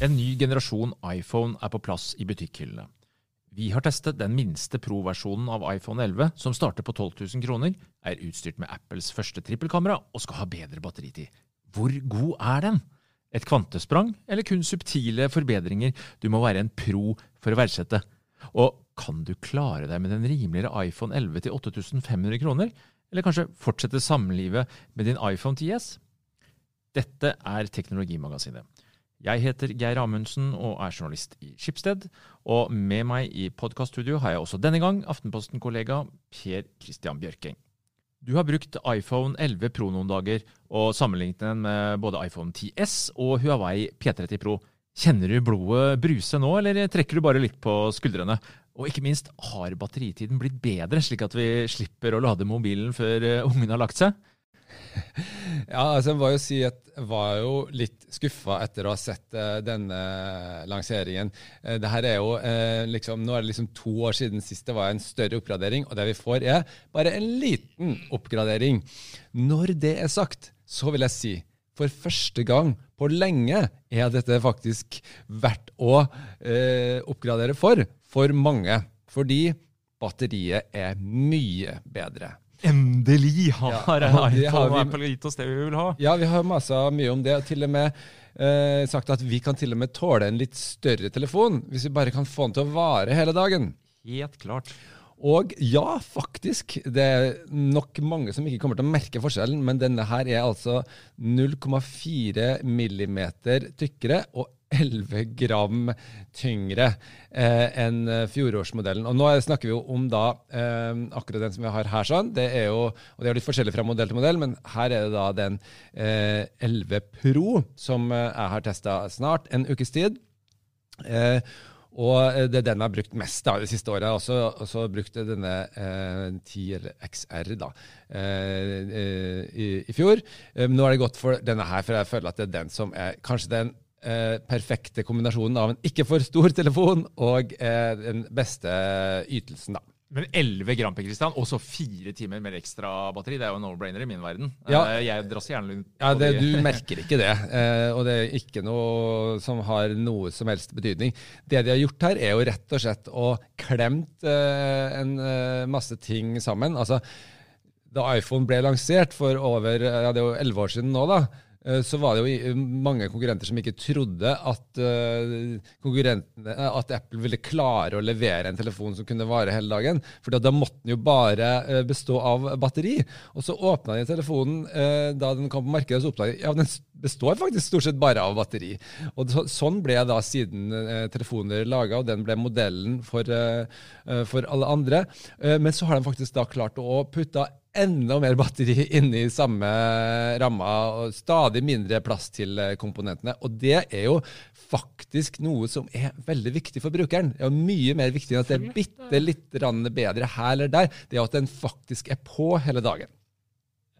En ny generasjon iPhone er på plass i butikkhyllene. Vi har testet den minste Pro-versjonen av iPhone 11, som starter på 12 000 kroner, er utstyrt med Apples første trippelkamera og skal ha bedre batteritid. Hvor god er den? Et kvantesprang, eller kun subtile forbedringer du må være en pro for å verdsette? Og kan du klare deg med den rimeligere iPhone 11 til 8500 kroner, eller kanskje fortsette samlivet med din iPhone 10S? Dette er Teknologimagasinet. Jeg heter Geir Amundsen og er journalist i Skipsted. Og med meg i podkaststudio har jeg også denne gang Aftenposten-kollega Per Christian Bjørking. Du har brukt iPhone 11 Pro noen dager, og sammenlignet den med både iPhone 10S og Huawei P30 Pro. Kjenner du blodet bruse nå, eller trekker du bare litt på skuldrene? Og ikke minst, har batteritiden blitt bedre, slik at vi slipper å lade mobilen før eh, ungen har lagt seg? Ja, altså jeg var jo si at jeg var jo litt skuffa etter å ha sett uh, denne lanseringen. Uh, det her er jo uh, liksom, Nå er det liksom to år siden sist det var en større oppgradering, og det vi får, er bare en liten oppgradering. Når det er sagt, så vil jeg si for første gang på lenge er dette faktisk verdt å oppgradere for, for mange. Fordi batteriet er mye bedre. Endelig har ja, iPhone Apple gitt oss det vi vil ha. Ja, vi har masa mye om det. og til og med eh, sagt at vi kan til og med tåle en litt større telefon, hvis vi bare kan få den til å vare hele dagen. Helt klart. Og ja, faktisk. Det er nok mange som ikke kommer til å merke forskjellen, men denne her er altså 0,4 millimeter tykkere og 11 gram tyngre eh, enn fjorårsmodellen. Og Nå snakker vi jo om da eh, akkurat den som vi har her. sånn. Det er jo, og det er litt forskjellig fra modell til modell, men her er det da den eh, 11 Pro som eh, jeg har testa snart en ukes tid. Eh, og det er den jeg har brukt mest da, det siste året. Jeg har også, brukt denne eh, 10 XR da, eh, i, i, fjor. Eh, nå er det gått for denne her, for jeg føler at det er den som er kanskje den eh, perfekte kombinasjonen av en ikke for stor telefon og eh, den beste ytelsen. da. Men 11 gram per Kristian, og så fire timer med ekstra batteri. Det er jo no-brainer i min verden. Ja. Eh, jeg drasser gjerne ja, det, Du merker ikke det. Eh, og det er ikke noe som har noe som helst betydning. Det de har gjort her, er jo rett og slett å klemt en masse ting sammen. Altså, da iPhone ble lansert for over ja, det er jo 11 år siden nå, da, så var det jo mange konkurrenter som ikke trodde at, eh, at Apple ville klare å levere en telefon som kunne vare hele dagen. For da måtte den jo bare eh, bestå av batteri. Og så åpna de telefonen da den kom på markedet, så oppdaget ja, den består faktisk stort sett bare av batteri. Og sånn ble da siden telefoner laga, og den ble modellen for, for alle andre. men så har de faktisk da klart å putte enda mer batteri inni samme ramma, og stadig mindre plass til eh, komponentene. Og det er jo faktisk noe som er veldig viktig for brukeren. Det er jo mye mer viktig enn at det er bitte litt bedre her eller der. Det er at den faktisk er på hele dagen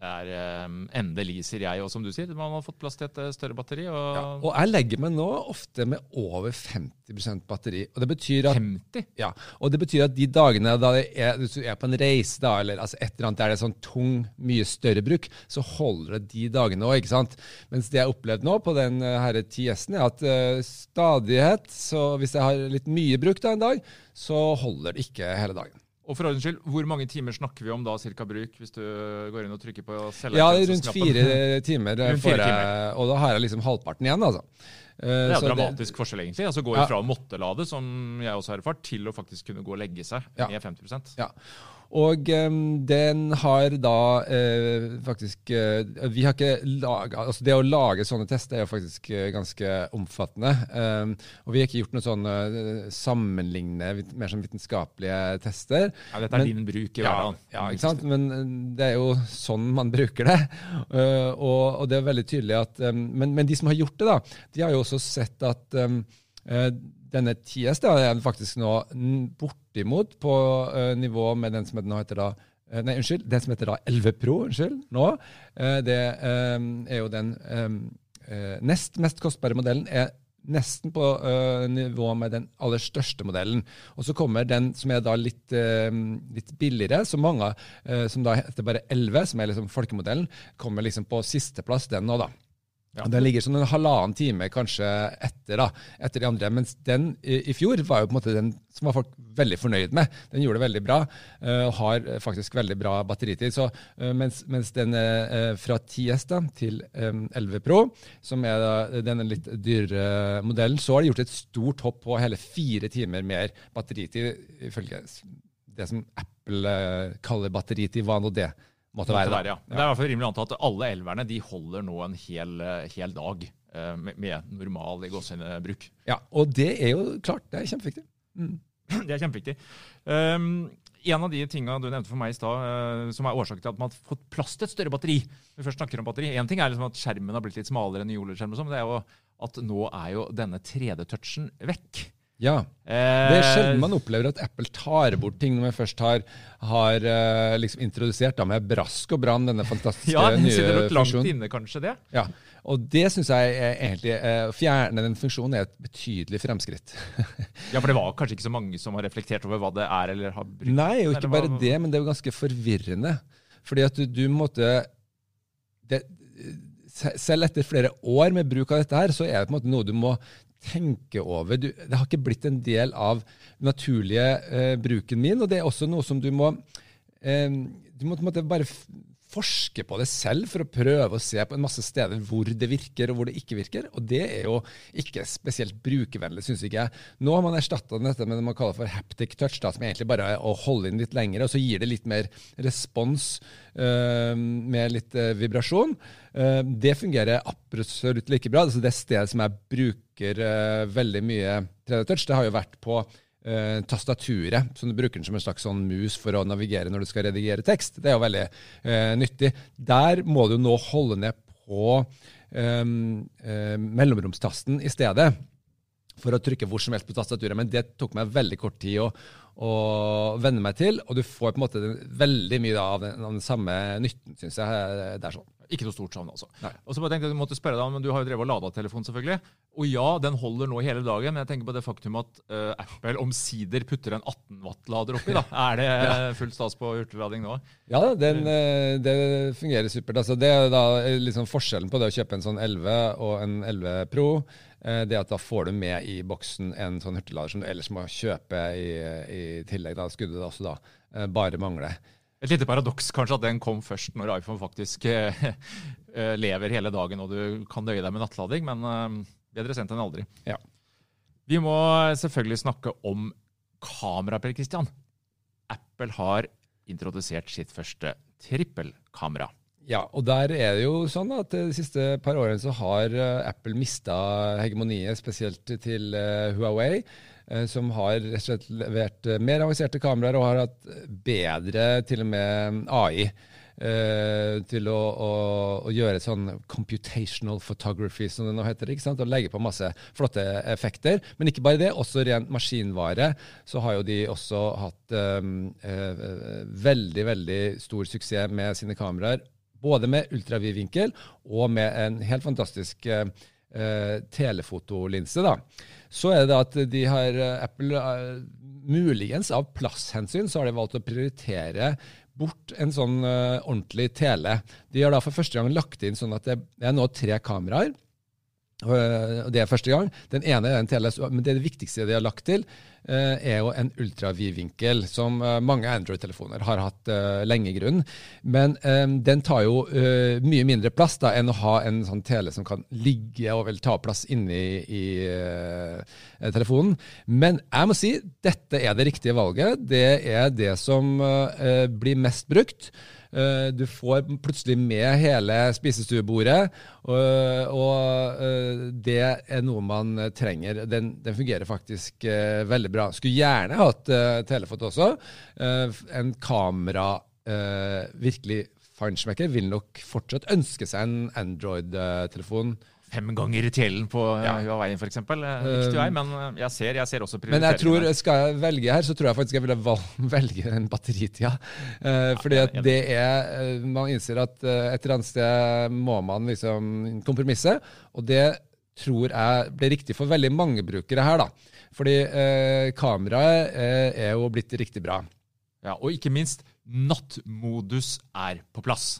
er um, endelig, sier jeg. Og som du sier, man har fått plass til et uh, større batteri. Og, ja, og jeg legger meg nå ofte med over 50% batteri. Og det betyr at, 50? Ja, og det betyr at de dagene da er, du er på en reise, da, eller altså et eller annet der det er sånn tung, mye større bruk, så holder det de dagene òg. Mens det jeg har opplevd nå på den herre her TS-en, er at uh, stadighet Så hvis jeg har litt mye bruk da en dag, så holder det ikke hele dagen. Og for ordens skyld, Hvor mange timer snakker vi om da, cirka bruk, hvis du går inn og trykker på selve Ja, rundt fire timer, rundt fire timer. og da har jeg liksom halvparten igjen. altså. Eh, det er jo dramatisk det, forskjell, egentlig. Altså Gå ja. å måtte lade, som jeg også har erfart, til å faktisk kunne gå og legge seg ja. med 50 Ja. Og um, den har da uh, faktisk uh, Vi har ikke laga altså Det å lage sånne tester er jo faktisk uh, ganske omfattende. Um, og vi har ikke gjort noen sånne sammenlignende, mer sånn vitenskapelige tester. Ja, Dette er men, din bruk i hverdagen. Ja, ja, ikke sant? Men det er jo sånn man bruker det. Og, og, det er veldig tydelig at um, men, men, de som har gjort det, da, de har jo også sett at denne TS da, er faktisk nå bortimot på uh, nivå med den som nå heter da uh, Nei, unnskyld. Den som heter da 11 Pro. unnskyld, nå. Uh, det er jo den nest mest kostbare modellen. er nesten på uh, nivå med den aller største modellen. Og så kommer den som er da litt, uh, litt billigere, som mange, uh, som da heter bare 11, som er liksom folkemodellen, kommer liksom på sisteplass, den nå, da. Ja. Den ligger sånn en halvannen time kanskje etter da, etter de andre. Mens den i, i, fjor var jo på en måte den som var folk veldig fornøyd med. Den gjorde det veldig bra uh, og har faktisk veldig bra batteritid. Så, uh, mens, mens, den uh, fra 10S da, til um, 11 Pro, som er denne litt dyrere modellen, så har de gjort et stort hopp på hele fire timer mer batteritid, ifølge det som Apple kaller batteritid. Hva nå det Måtte være, være, ja. Det er i hvert fall rimelig anta at alle elverne de holder nå en hel, hel dag uh, med, med, normal gåsebruk. Ja, og det er jo klart, det er kjempeviktig. Mm. Det er kjempeviktig. Um, en av de tingene du nevnte for meg i stad, uh, som er årsaken til at man har fått plass til et større batteri Vi først snakker om batteri. En ting er liksom at skjermen har blitt litt smalere enn OLED-skjerm, sånn, men det er jo at nå er jo denne 3D-touchen vekk. Ja. Det er sjelden man opplever at Apple tar bort ting når man først har, har uh, liksom introdusert da, med brask og brann denne fantastiske ja, nye funksjonen. Ja, det nok langt inne, kanskje det. Ja, og det syns jeg er egentlig uh, Å fjerne den funksjonen er et betydelig fremskritt. ja, for det var kanskje ikke så mange som har reflektert over hva det er eller har brukt? Nei, og ikke bare det, men det er jo ganske forvirrende. Fordi at du, du måtte det, selv etter flere år med bruk av dette, her, så er det på en måte noe du må tenke over. Du, det har ikke blitt en del av naturlige eh, bruken min, og det er også noe som du må eh, Du må på en måte bare forske på det selv for å prøve å se på en masse steder hvor det virker og hvor det ikke virker. Og det er jo ikke spesielt brukervennlig, syns ikke jeg. Nå har man erstatta dette med det man kaller for haptic touch, da, som egentlig bare er å holde inn litt lengre, og så gir det litt mer respons øh, med litt øh, vibrasjon. Uh, det fungerer absolutt like bra. Altså det stedet som jeg bruker uh, veldig mye 3D-touch, det har jo vært på uh, tastaturet. Så du bruker den som en slags sånn mus for å navigere når du skal redigere tekst. Det er jo veldig nyttig. Der må du nå holde ned på um, mellomromstasten i stedet for å trykke hvor som helst på tastaturet. Men det tok meg veldig kort tid å, å venne meg til, og du får på en måte veldig mye av den, av den samme nytten, syns jeg. det er sånn. Ikke noe stort savn, altså. Nei. Og så bare tenkte jeg, Du måtte spørre deg, men du har jo drevet og lada telefonen, selvfølgelig. Og ja, den holder nå hele dagen, men jeg tenker på det faktum at uh, Apple omsider putter en 18 watt-lader oppi. da. Er det ja. full stas på hurtiglading nå? Ja, den, eh, det fungerer supert. Altså, det er da liksom forskjellen på det å kjøpe en sånn 11 og en 11 Pro. Eh, det at da får du med i boksen en sånn hurtiglader som du ellers må kjøpe i, i tillegg. Da skulle det også da bare mangle. Et lite paradoks kanskje at den kom først når iPhone faktisk eh, eh, lever hele dagen og du kan nøye deg med nattlading, men eh, bedre sendt enn aldri. Ja. Vi må selvfølgelig snakke om kamera, Per Christian. Apple har introdusert sitt første trippelkamera. Ja, og der er det jo sånn at de siste par årene så har Apple mista hegemoniet, spesielt til Huawei. Eh, som har rett og slett levert eh, mer avanserte kameraer og har hatt bedre til og med AI. Uh, til å, å, å, gjøre sånn computational photography, som det nå heter. ikke sant? Og legge på masse flotte effekter. Men ikke bare det, også rent maskinvare. Så har jo de også hatt um, veldig, veldig stor suksess med sine kameraer. Både med ultravidvinkel og med en helt fantastisk uh, telefotolinse. da så er det at de har eh, Apple uh, Muligens av plasshensyn så har de valgt å prioritere bort en sånn ordentlig tele. De har da for første gang lagt inn sånn at det er nå tre kameraer. Uh, det er første gang. Den ene er en tele, men det, er det viktigste de har lagt til, Eh, er jo en ultravidvinkel, som eh, mange Android-telefoner har hatt uh, lenge i grunnen. Men den tar jo mye mindre plass da, enn å ha en sånn tele som kan ligge og vel ta plass inni i telefonen. Men jeg må si dette er det riktige valget. Det er det som blir mest brukt. Eh, du får plutselig med hele spisestuebordet, og, og eh, det er noe man trenger. Den, den fungerer faktisk eh, veldig bra. Skulle gjerne hatt telefot også. En kamera virkelig feinschmecker vil nok fortsatt ønske seg en Android-telefon fem ganger Tjelen på ja. Huawei f.eks. Riktig vei, jeg, men jeg ser, jeg ser også Men jeg tror, skal jeg velge her, så tror jeg faktisk jeg ville velge en batteritida. Uh, fordi at det er eh, Man innser at et eller annet sted må man liksom kompromisse. Og det tror jeg blir riktig for veldig mange brukere her, da. Fordi eh, kameraet eh, er jo blitt riktig bra. Ja, Og ikke minst, nattmodus er på plass.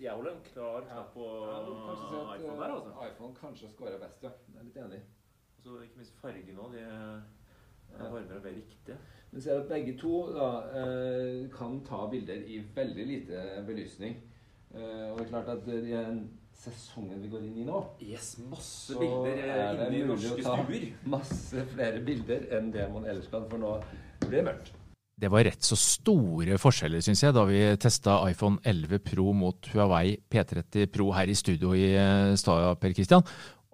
Jeg holder en klar knapp på iPhone der, altså. iPhone kanskje scorer best, ja. Jeg er litt enig. Altså, ikke minst fargen òg. De er varmere og mer riktige. Vi ser at begge to da, eh, kan ta bilder i veldig lite belysning. Eh, og det er klart at i den sesongen vi går inn i nå, Yes, masse så bilder er eh, inne i norske stuer. masse flere bilder enn det man ellers kan, for nå blir det mørkt. Det var rett så store forskjeller, syns jeg, da vi testa iPhone 11 Pro mot Huawei P30 Pro her i studio i eh, stad, Per Christian.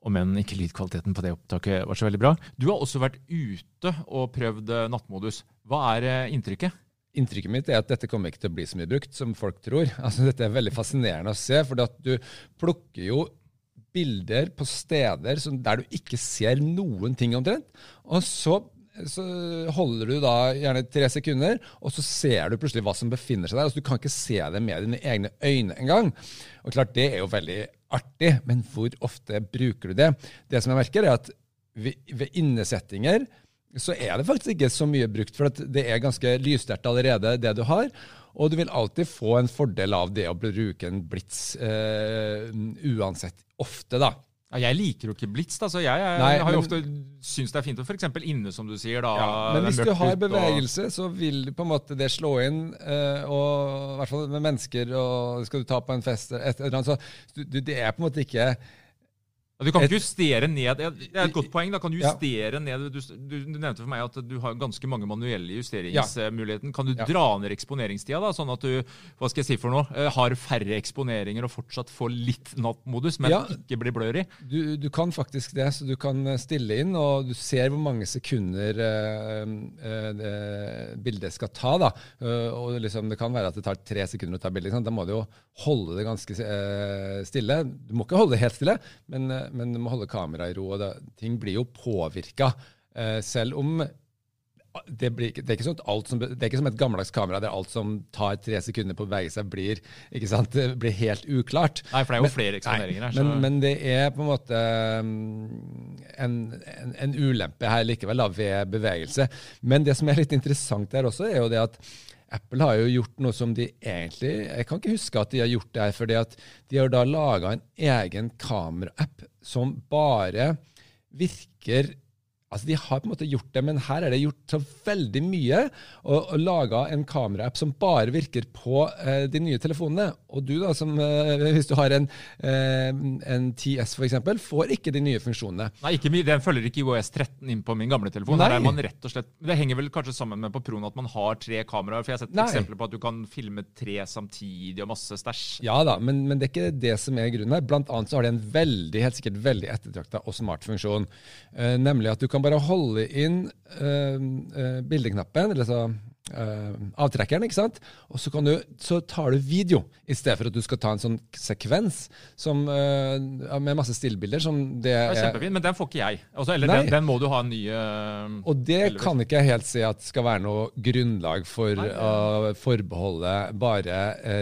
Om enn ikke lydkvaliteten på det opptaket var så veldig bra. Du har også vært ute og prøvd eh, nattmodus. Hva er eh, inntrykket? Inntrykket mitt er at dette kommer ikke til å bli så mye brukt som folk tror. Altså, dette er veldig fascinerende å se, for du plukker jo bilder på steder der du ikke ser noen ting omtrent. Og så, så holder du da gjerne tre sekunder, og så ser du plutselig hva som befinner seg der. Altså, du kan ikke se det med dine egne øyne engang. Og klart, det er jo veldig artig, men hvor ofte bruker du det? Det som jeg merker, er at ved, innesettinger så er det faktisk ikke så mye brukt, for det er ganske lyssterkt allerede, det du har. Og du vil alltid få en fordel av det å bruke en blits eh, uansett ofte, da. Ja, jeg liker jo ikke blits, da, så jeg, jeg Nei, har jo men- ofte syns det er fint å f.eks. inne, som du sier. da. Men er hvis du har bevegelse, og- så vil på en måte det slå inn. eh, og i hvert fall med mennesker, og skal du ta på en fest eller et eller annet, så du, det er på en måte ikke Ja, Du kan ikke justere ned Det er et godt poeng. da, kan du Ja. justere ned du, du, nevnte for meg at du har ganske mange manuelle justeringsmuligheter. Kan du Ja. dra ned eksponeringstida, da, sånn at du hva skal jeg si for noe, eh, har færre eksponeringer og fortsatt får litt nattmodus, men Ja. ikke blir blør i? Du, du kan faktisk det, så du kan eh, stille inn, og du ser hvor mange sekunder øh, øh, bildet skal ta. da. Og liksom, Det kan være at det tar tre sekunder å ta bildet. Da må du jo holde det ganske øh, stille. Du må ikke holde det helt stille, men, men du må holde kameraet i ro. og det, Ting blir jo påvirka. Eh, selv om det, blir, det, er sånn som, det er ikke som et gammeldags kamera der alt som tar tre sekunder på å bevege seg, blir, ikke sant, det blir helt uklart. Nei, for det er jo Men- flere eksponeringer her. Men, men det er på en måte um, en, en, en ulempe her likevel da, ved bevegelse. Men det som er litt interessant der også, er jo det at Apple har jo gjort noe som de egentlig Jeg kan ikke huske at de har gjort det her, fordi at de har da laga en egen kameraapp som bare virker Altså, De har på en måte gjort det, men her er det gjort så veldig mye. Og, og laga en kameraapp som bare virker på eh, de nye telefonene. Og du, da, som eh, hvis du har en, eh, en 10S f.eks., får ikke de nye funksjonene. Nei, ikke, mye. Den følger ikke IOS 13 inn på min gamle telefon. Nei. Der er man rett og slett, Det henger vel kanskje sammen med på Proen at man har tre kameraer. For jeg har sett Nei. eksempler på at du kan filme tre samtidig og masse stæsj. Ja da, men, men det er ikke det som er grunnen her. Blant annet så har det en veldig, helt sikkert veldig ettertrakta og smart funksjon. Eh, nemlig at du kan bare holde inn uh, bildeknappen, eller så Uh, avtrekkeren, ikke sant? Og så, kan du, så tar du video, i stedet for at du skal ta en sånn sekvens som, uh, med masse stillbilder. som det Det er kjempefint, men den får ikke jeg. Også, eller den, den må du ha en ny eh, Og det Heldigvis. kan ikke jeg helt si at skal være noe grunnlag for Nei, det- å forbeholde bare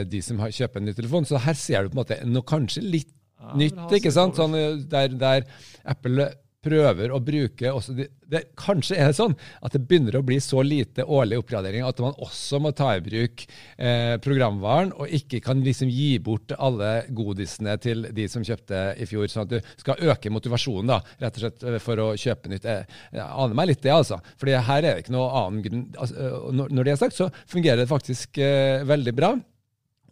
de som har, kjøper en ny telefon. Så her ser du på en måte noe kanskje litt Ja, nytt, ikke sant? Sånn, der, der Apple prøver å bruke de, det, Kanskje er det sånn at det begynner å bli så lite årlig oppgradering at man også må ta i bruk eh, programvaren, og ikke kan liksom gi bort alle godisene til de som kjøpte i fjor, sånn at du skal øke motivasjonen da, rett og slett eh, for å kjøpe nytt. Jeg, jeg aner meg litt det, altså. Fordi her er det ikke noe annen grunn. Altså, eh, når, når det er sagt, så fungerer det faktisk eh, veldig bra.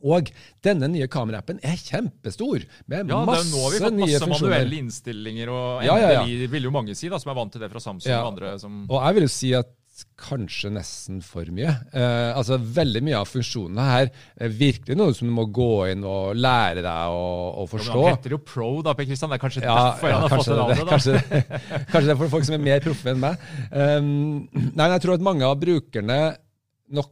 Og denne nye kameraappen er kjempestor, med Ja, nye funksjoner. masse nå har vi fått masse manuelle innstillinger, og Ja, ja, ja. vil jo mange si, da, som er vant til det fra Samsung Ja. og andre som Og jeg vil jo si at kanskje nesten for mye. Eh, altså Veldig mye av funksjonene her er virkelig noe som du må gå inn og lære deg å, å Ja, forstå. men Han heter jo Pro, da, Per Kristian. Det er kanskje Ja, derfor ja han har fått det navnet. da. kanskje, kanskje det er for folk som er mer proffe enn meg. Um, nei, jeg tror at mange av brukerne nok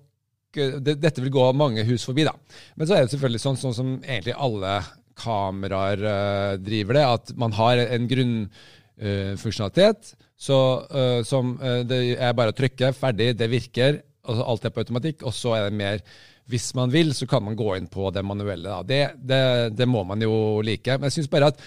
det, Dette vil gå mange hus forbi, da. Men så er det selvfølgelig sånn, sånn som egentlig alle kameraer uh, driver det, at man har en grunnfunksjonalitet eh, som eh, det er bare å trykke, ferdig, det virker, og så alt er på automatikk, og så er det mer hvis man vil, så kan man gå inn på det manuelle. Det, det, det må man jo like. Men jeg syns bare at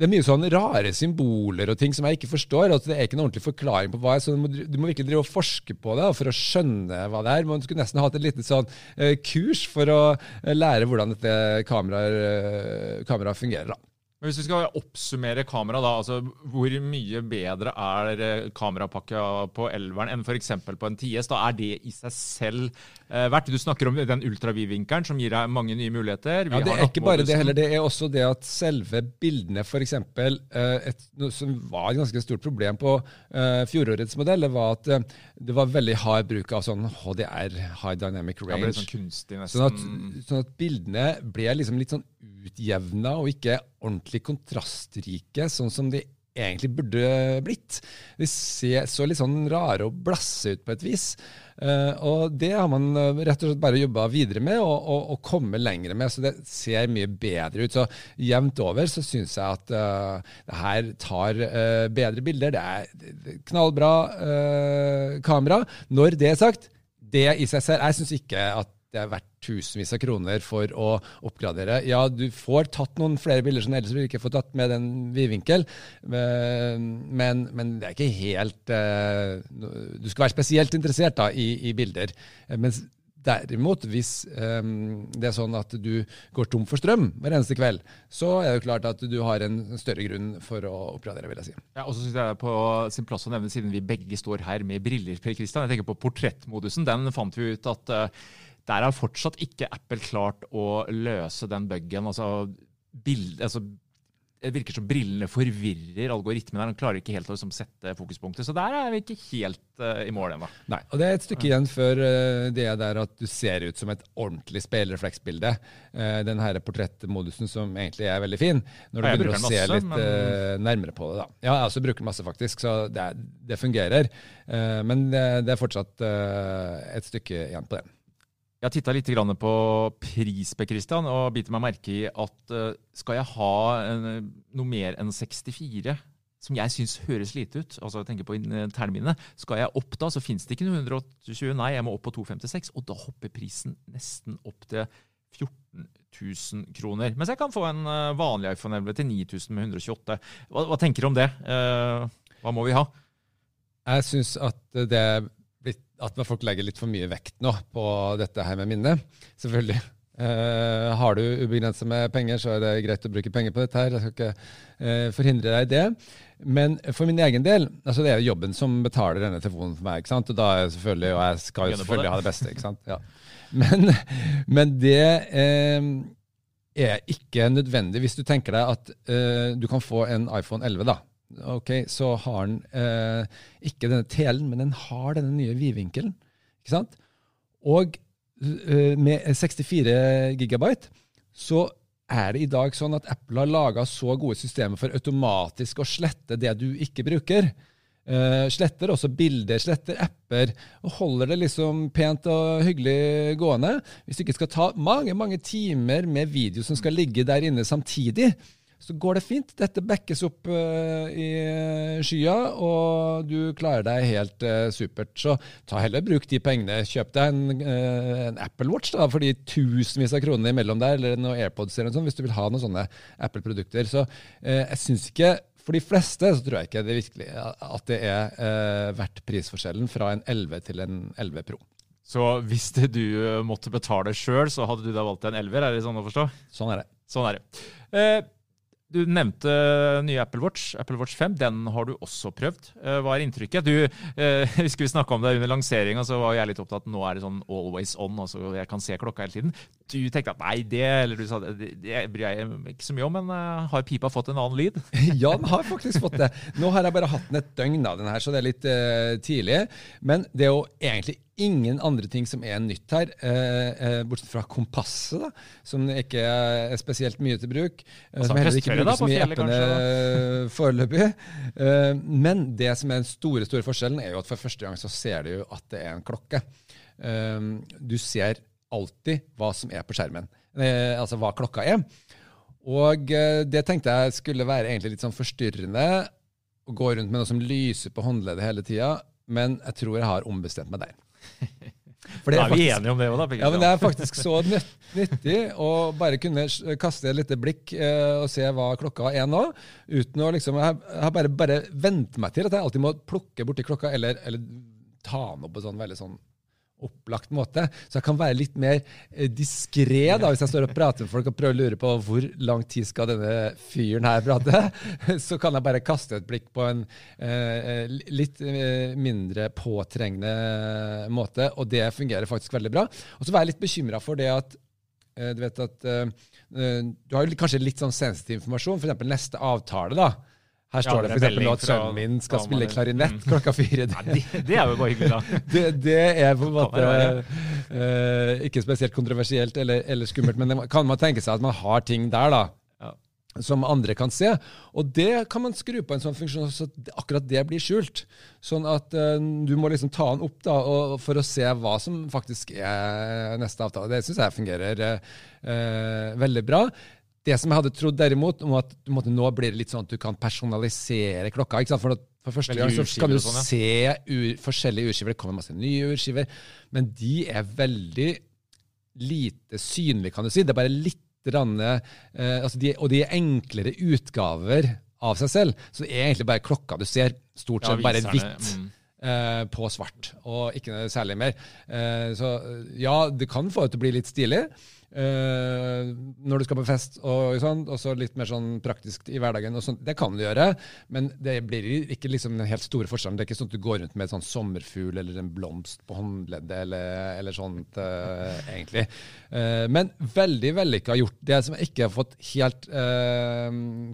det er mye sånn rare symboler og ting som jeg ikke forstår. Altså Det er ikke noen ordentlig forklaring på hva er, så du må, du må virkelig drive og forske på det for å skjønne hva det er. Man skulle nesten hatt et lite sånn eh, kurs for å eh, lære hvordan dette kameraet eh, kameraet fungerer. da. Men hvis vi skal oppsummere kamera, da, altså hvor mye bedre er eh, kamerapakka på elveren enn f.eks. på en 10S? Da er det i seg selv eh, verdt? Du snakker om den ultravidvinkelen som gir deg mange nye muligheter. Vi Ja, Det er ikke bare det heller, det er også det at selve bildene, f.eks. Uh, noe som var et ganske stort problem på eh, fjorårets modell, var at eh, det var veldig hard bruk av sånn HDR, High Dynamic Range. Ja, det ble sånn kunstig, Sånn at, nesten. sånn at bildene ble liksom litt sånn utjevna og ikke ordentlig kontrastrike, sånn som de egentlig burde blitt. De ser så litt sånn rare og blasse ut på et vis. Eh, og det har man eh, rett og slett bare jobba videre med og, og, og komme lenger med, så det ser mye bedre ut. Så jevnt over så syns jeg at uh, det her tar uh, bedre bilder. Det er knallbra uh, kamera. Når det er sagt, det i seg selv Jeg syns ikke at det er verdt tusenvis av kroner for å oppgradere. Ja, du får tatt noen flere bilder som ellers ville ikke få tatt med den vidvinkel, men, men det er ikke helt eh, Du skal være spesielt interessert da, i, i bilder. Mens derimot, hvis eh, det er sånn at du går tom for strøm hver eneste kveld, så er det klart at du har en større grunn for å oppgradere, vil jeg si. Ja, og så synes jeg det er på sin plass å nevne, siden vi begge står her med briller, Per Christian, jeg tenker på portrettmodusen. Den fant vi ut at eh, der har fortsatt ikke Apple klart å løse den buggen. Altså, bild, altså det virker som brillene forvirrer algoritmen. her. Den klarer ikke helt å liksom, sette fokuspunktet. Så der er vi ikke helt uh, i mål ennå. Nei, og det er et stykke igjen før uh, det er der at du ser ut som et ordentlig speilrefleksbilde. Uh, den her portrettmodusen som egentlig er veldig fin, når du begynner å bruker se masse, litt men- eh, nærmere på det. da. Ja, jeg også bruker masse, faktisk, så det, er, det fungerer. Eh, men det, det er fortsatt eh, et stykke igjen på den. Jeg har titta litt på pris, på Christian, og biter meg merke i at eh, skal jeg ha en, noe mer enn 64 som jeg syns høres lite ut, altså jeg tenker på terminene, skal jeg opp da, så fins det ikke noe 120, nei, jeg må opp på 256, og da hopper prisen nesten opp til 14 000 kroner. Mens jeg kan få en eh, vanlig iPhone 11 til 9000 med 128. Hva, hva tenker du om det? Hva må vi ha? Jeg syns at det at folk legger litt for mye vekt nå på dette her med minnet. Selvfølgelig. Uh, har du ubegrenset med penger, så er det greit å bruke penger på dette. her. Jeg skal ikke uh, forhindre deg i det. Men for min egen del, altså det er jo jobben som betaler denne telefonen for meg. ikke sant? Og da er jeg selvfølgelig, og jeg skal jo selvfølgelig ha det beste. ikke sant? Ja. Men, men det eh, er ikke nødvendig hvis du tenker deg at eh, du kan få en iPhone 11. da. Ok, Så har den eh, ikke denne telen, men den har denne nye vidvinkelen. ikke sant? Og eh, med 64 gigabyte så er det i dag sånn at Apple har laga så gode systemer for automatisk å slette det du ikke bruker. Uh, sletter også bilder, sletter apper, og holder det liksom pent og hyggelig gående. Hvis du ikke skal ta mange mange timer med video som skal ligge der inne samtidig, så går det fint. Dette backes opp uh, i skya, og du klarer deg helt uh, supert. Så ta heller bruk de pengene. Kjøp deg en, uh, en Apple Watch da, for de tusenvis av kronene imellom der, eller noen AirPods eller noe sånt, hvis du vil ha noen sånne Apple-produkter. Så jeg syns ikke for de fleste så tror jeg ikke det virkelig at det er verdt prisforskjellen fra en 11 til en 11 Pro. Så hvis det du måtte betale sjøl, så hadde du da valgt en 11 Er det sånn å forstå? Sånn er det. Sånn er det. Du nevnte nye Apple Watch. Apple Watch 5 den har du også prøvd. Eh, hva er inntrykket? Du, eh, husker vi snakka om det under lanseringa, så var jeg litt opptatt nå er det sånn always on. altså Jeg kan se klokka hele tiden. Du tenkte at nei, det eller du sa, det, det bryr jeg meg ikke så mye om, men uh, har pipa fått en annen lyd? ja, den har faktisk fått det. Nå har jeg bare hatt den et døgn, av den her, så det er litt uh, tidlig. Men det er jo egentlig ingen andre ting som er nytt her, eh, eh, bortsett fra kompasset, da, som ikke er spesielt mye til bruk. Eh, som heller ikke brukes mye i appene foreløpig. Eh, men det som er den store store forskjellen, er jo at for første gang så ser du jo at det er en klokke. Eh, du ser alltid hva som er på skjermen, eh, altså hva klokka er. Og det tenkte jeg skulle være egentlig litt sånn forstyrrende å gå rundt med noe som lyser på håndleddet hele tida, men jeg tror jeg har ombestemt meg der. For da er vi enige om det òg, da. Ja, men Det er faktisk så nyttig å bare kunne kaste et lite blikk uh, og se hva klokka er nå. uten å liksom, Jeg har bare, bare vent meg til at jeg alltid må plukke borti klokka eller, eller ta den opp på sånn veldig sånn opplagt måte. Så jeg kan være litt mer eh, diskré hvis jeg står og prater med folk og prøver å lure på hvor lang tid skal denne fyren her prate. Så kan jeg bare kaste et blikk på en eh, litt eh, mindre påtrengende måte, og det fungerer faktisk veldig bra. Og så var jeg litt bekymra for det at eh, du vet at eh, eh, du har kanskje litt sånn sensitiv informasjon, f.eks. neste avtale. da, her står det f.eks. at sønnen min skal spille klarinett mm. klokka fire. Det, ja, det, det, er jo bare hyggelig, da. det, det, er på en måte uh, ikke spesielt kontroversielt eller, eller skummelt, men det, kan man tenke seg at man har ting der da, som andre kan se. Og det kan man skru på en sånn funksjon så akkurat det blir skjult. Sånn at uh, du må liksom ta den opp da, og, for å se hva som faktisk er neste avtale. Det syns jeg fungerer uh, veldig bra. Det som jeg hadde trodd derimot, om at måte, nå blir det litt sånn at du kan personalisere klokka. ikke sant? For, for første gang så kan du sånn, ja. se ur, forskjellige urskiver. Det kommer masse nye urskiver, men de er veldig lite synlige, kan du si. Det er bare litt rann, eh, altså de, Og de er enklere utgaver av seg selv. Så det er egentlig bare klokka du ser. Stort sett ja, bare hvitt. Mm. Eh, på svart, og ikke særlig mer. Eh, så ja, det kan få det til å bli litt stilig. Uh, når du skal på fest, og sånn, og så litt mer sånn praktisk i hverdagen. og sånt. Det kan du gjøre, men det blir ikke liksom den helt store forskjellen. Det er ikke sånn at du går rundt med en sånn sommerfugl eller en blomst på håndleddet eller, eller sånt, uh, egentlig. Uh, men veldig vellykka gjort. Det som jeg ikke har fått helt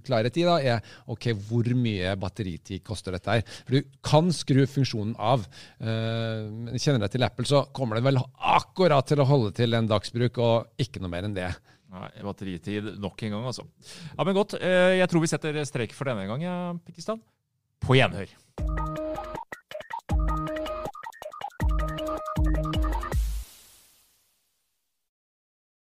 klarhet i, da, er ok, hvor mye batteritid koster dette her. For du kan skru funksjonen av. kjenner deg til Apple, så kommer det vel akkurat til å holde til en dagsbruk. og ikke ikke noe mer enn det. Nei, Batteritid nok en gang, altså. Ja, Men godt. Eh, jeg tror vi setter strek for denne gang, Pikkestad. På gjenhør.